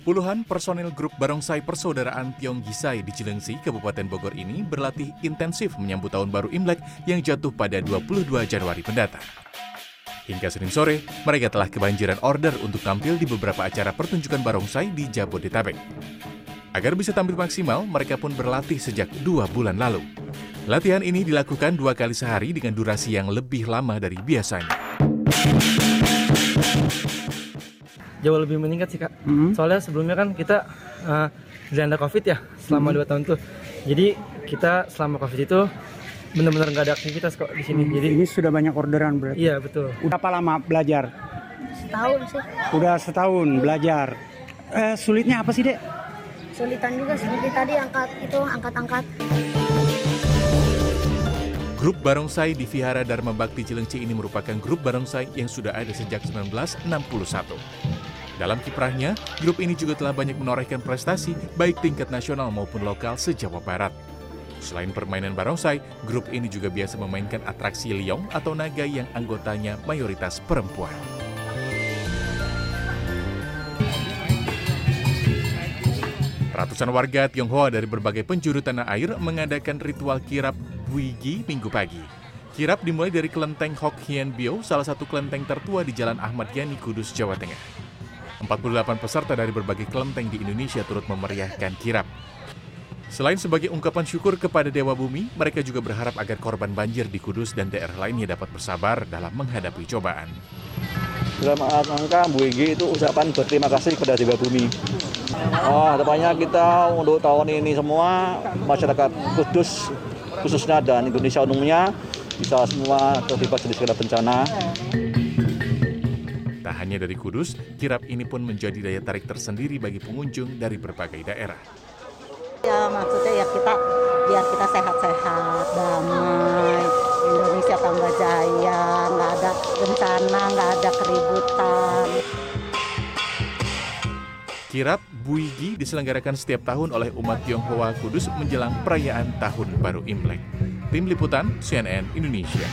Puluhan personil grup Barongsai Persaudaraan Tiong Gisai di Cilengsi, Kabupaten Bogor ini berlatih intensif menyambut tahun baru Imlek yang jatuh pada 22 Januari mendatang. Hingga Senin sore, mereka telah kebanjiran order untuk tampil di beberapa acara pertunjukan barongsai di Jabodetabek. Agar bisa tampil maksimal, mereka pun berlatih sejak dua bulan lalu. Latihan ini dilakukan dua kali sehari dengan durasi yang lebih lama dari biasanya. Jauh lebih meningkat sih kak. Mhm. Soalnya sebelumnya kan kita uh, dilanda covid ya selama dua tahun tuh. Jadi kita selama covid itu benar-benar nggak ada aktivitas kok di sini. Jadi Ini sudah banyak orderan berarti. iya betul. Udah apa lama belajar? Setahun sih. Udah setahun belajar. Eh, sulitnya apa sih, Dek? Sulitan juga seperti tadi angkat itu angkat-angkat. Grup Barongsai di Vihara Dharma Bakti Cilengsi ini merupakan grup barongsai yang sudah ada sejak 1961. Dalam kiprahnya, grup ini juga telah banyak menorehkan prestasi baik tingkat nasional maupun lokal se-Jawa Barat. Selain permainan barongsai, grup ini juga biasa memainkan atraksi liong atau naga yang anggotanya mayoritas perempuan. Ratusan warga Tionghoa dari berbagai penjuru tanah air mengadakan ritual kirap Buigi minggu pagi. Kirap dimulai dari kelenteng Hok Hien Bio, salah satu kelenteng tertua di Jalan Ahmad Yani, Kudus, Jawa Tengah. 48 peserta dari berbagai kelenteng di Indonesia turut memeriahkan kirap. Selain sebagai ungkapan syukur kepada Dewa Bumi, mereka juga berharap agar korban banjir di Kudus dan daerah lainnya dapat bersabar dalam menghadapi cobaan. dalam angka Bu Igi itu ucapan berterima kasih kepada Dewa Bumi. Oh, harapannya kita untuk tahun ini semua masyarakat Kudus khususnya dan Indonesia umumnya bisa semua terlibat dari segala bencana. Tak hanya dari Kudus, kirap ini pun menjadi daya tarik tersendiri bagi pengunjung dari berbagai daerah. Ya maksudnya ya kita biar kita sehat-sehat, damai, Indonesia tambah jaya, nggak ada bencana, nggak ada keributan. Kirap Buigi diselenggarakan setiap tahun oleh umat Tionghoa Kudus menjelang perayaan Tahun Baru Imlek. Tim Liputan CNN Indonesia.